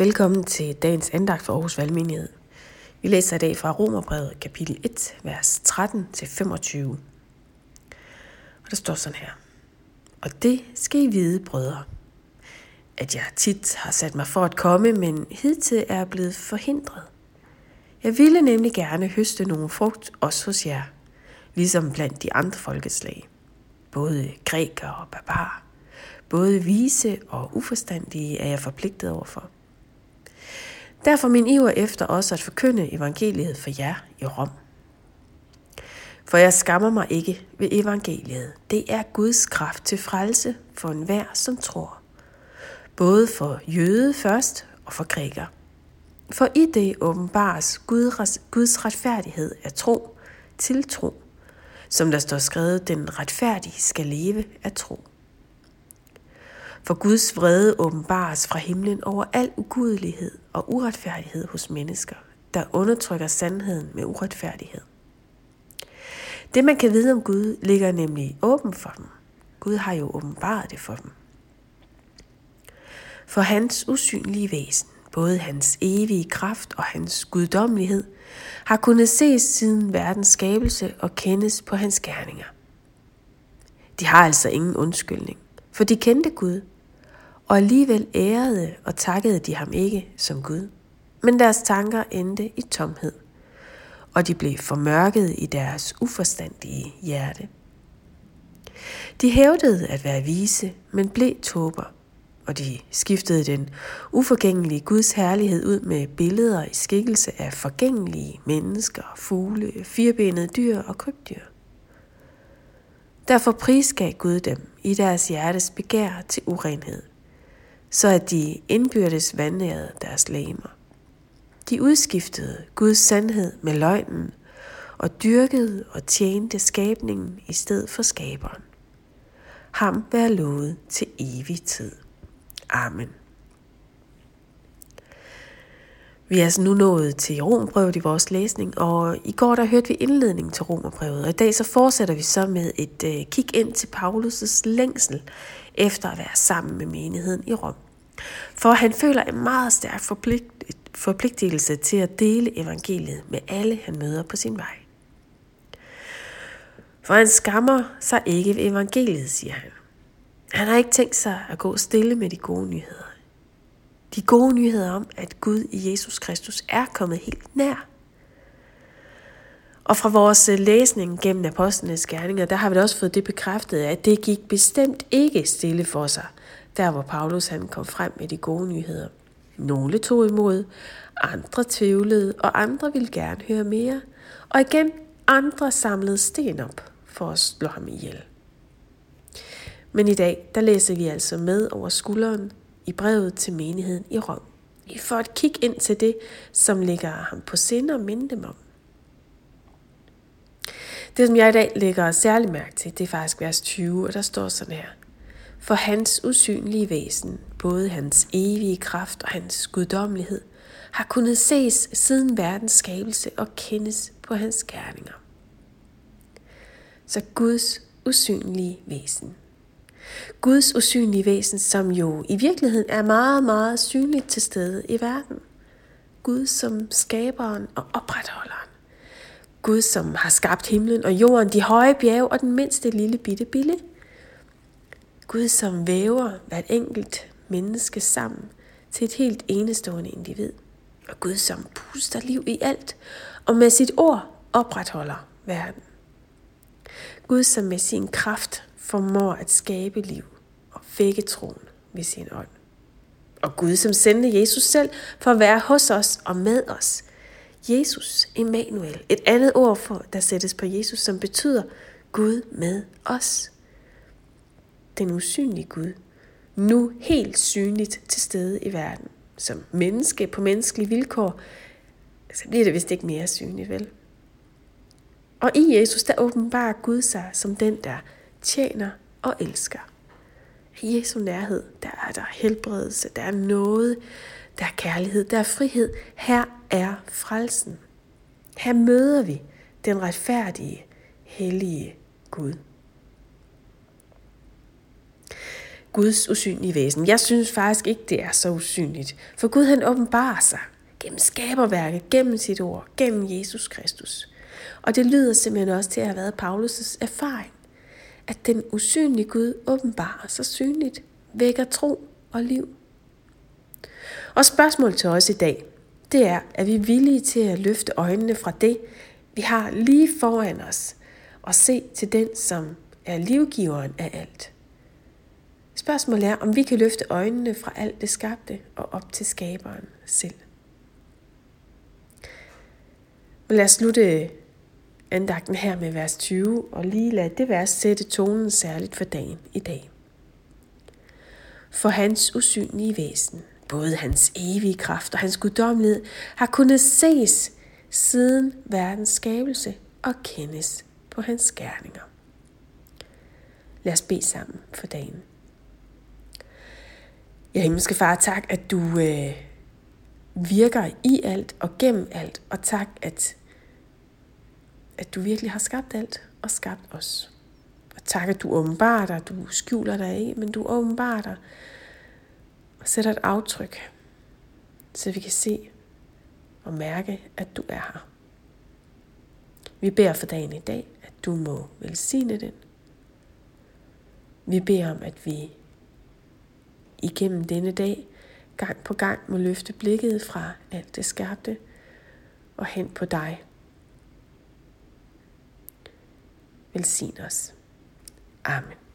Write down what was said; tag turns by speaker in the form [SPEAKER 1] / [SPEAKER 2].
[SPEAKER 1] Velkommen til dagens andagt for Aarhus Valgmenighed. Vi læser i dag fra Romerbrevet kapitel 1, vers 13-25. Og der står sådan her. Og det skal I vide, brødre, at jeg tit har sat mig for at komme, men hidtil er blevet forhindret. Jeg ville nemlig gerne høste nogle frugt også hos jer, ligesom blandt de andre folkeslag, både grækere og barbarer. Både vise og uforstandige er jeg forpligtet overfor. Derfor min iver efter også at forkynde evangeliet for jer i Rom. For jeg skammer mig ikke ved evangeliet. Det er Guds kraft til frelse for enhver, som tror. Både for jøde først og for græker. For i det åbenbares Guds retfærdighed af tro til tro. Som der står skrevet, den retfærdige skal leve af tro. For Guds vrede åbenbares fra himlen over al ugudelighed og uretfærdighed hos mennesker, der undertrykker sandheden med uretfærdighed. Det man kan vide om Gud ligger nemlig åben for dem. Gud har jo åbenbaret det for dem. For hans usynlige væsen, både hans evige kraft og hans guddommelighed, har kunnet ses siden verdens skabelse og kendes på hans gerninger. De har altså ingen undskyldning, for de kendte Gud, og alligevel ærede og takkede de ham ikke som Gud. Men deres tanker endte i tomhed, og de blev formørket i deres uforstandige hjerte. De hævdede at være vise, men blev tåber, og de skiftede den uforgængelige Guds herlighed ud med billeder i skikkelse af forgængelige mennesker, fugle, firbenede dyr og krybdyr. Derfor prisgav Gud dem i deres hjertes begær til urenhed så at de indbyrdes vandnærede deres læmer. De udskiftede Guds sandhed med løgnen og dyrkede og tjente skabningen i stedet for skaberen. Ham være lovet til evig tid. Amen. Vi er altså nu nået til Romerbrevet i vores læsning, og i går der hørte vi indledningen til Romerbrevet, og i dag så fortsætter vi så med et øh, kig ind til Paulus' længsel efter at være sammen med menigheden i Rom. For han føler en meget stærk forpligt, forpligtelse til at dele evangeliet med alle, han møder på sin vej. For han skammer sig ikke ved evangeliet, siger han. Han har ikke tænkt sig at gå stille med de gode nyheder. De gode nyheder om, at Gud i Jesus Kristus er kommet helt nær. Og fra vores øh, læsning gennem apostlenes gerninger, der har vi da også fået det bekræftet, at det gik bestemt ikke stille for sig, der hvor Paulus han kom frem med de gode nyheder. Nogle tog imod, andre tvivlede, og andre ville gerne høre mere. Og igen, andre samlede sten op for at slå ham ihjel. Men i dag, der læser vi altså med over skulderen i brevet til menigheden i Rom. I får et kig ind til det, som ligger ham på sinde og minde dem om. Det, som jeg i dag lægger særlig mærke til, det er faktisk vers 20, og der står sådan her. For hans usynlige væsen, både hans evige kraft og hans guddommelighed, har kunnet ses siden verdens skabelse og kendes på hans gerninger. Så Guds usynlige væsen. Guds usynlige væsen, som jo i virkeligheden er meget, meget synligt til stede i verden. Gud som skaberen og opretholderen. Gud, som har skabt himlen og jorden, de høje bjerge og den mindste lille bitte bille. Gud, som væver hvert enkelt menneske sammen til et helt enestående individ. Og Gud, som puster liv i alt, og med sit ord opretholder verden. Gud, som med sin kraft formår at skabe liv og vække troen ved sin ånd. Og Gud, som sendte Jesus selv for at være hos os og med os. Jesus, Emmanuel, et andet ord, for, der sættes på Jesus, som betyder Gud med os den usynlige Gud, nu helt synligt til stede i verden. Som menneske på menneskelige vilkår, så bliver det vist ikke mere synligt, vel? Og i Jesus, der åbenbarer Gud sig som den, der tjener og elsker. I Jesu nærhed, der er der helbredelse, der er noget, der er kærlighed, der er frihed. Her er frelsen. Her møder vi den retfærdige, hellige Gud. Guds usynlige væsen. Jeg synes faktisk ikke, det er så usynligt. For Gud han åbenbarer sig gennem skaberværket, gennem sit ord, gennem Jesus Kristus. Og det lyder simpelthen også til at have været Paulus' erfaring, at den usynlige Gud åbenbarer sig synligt, vækker tro og liv. Og spørgsmålet til os i dag, det er, er vi villige til at løfte øjnene fra det, vi har lige foran os, og se til den, som er livgiveren af alt. Spørgsmålet er, om vi kan løfte øjnene fra alt det skabte og op til skaberen selv. Men lad os slutte andagten her med vers 20, og lige lad det vers sætte tonen særligt for dagen i dag. For hans usynlige væsen, både hans evige kraft og hans guddommelighed, har kunnet ses siden verdens skabelse og kendes på hans gerninger. Lad os bede sammen for dagen. Ja, himmelske far, tak, at du øh, virker i alt og gennem alt, og tak, at, at du virkelig har skabt alt og skabt os. Og tak, at du åbenbarer dig, du skjuler dig ikke, men du åbenbarer dig og sætter et aftryk, så vi kan se og mærke, at du er her. Vi beder for dagen i dag, at du må velsigne den. Vi beder om, at vi igennem denne dag gang på gang må løfte blikket fra alt det skabte og hen på dig. Velsign os. Amen.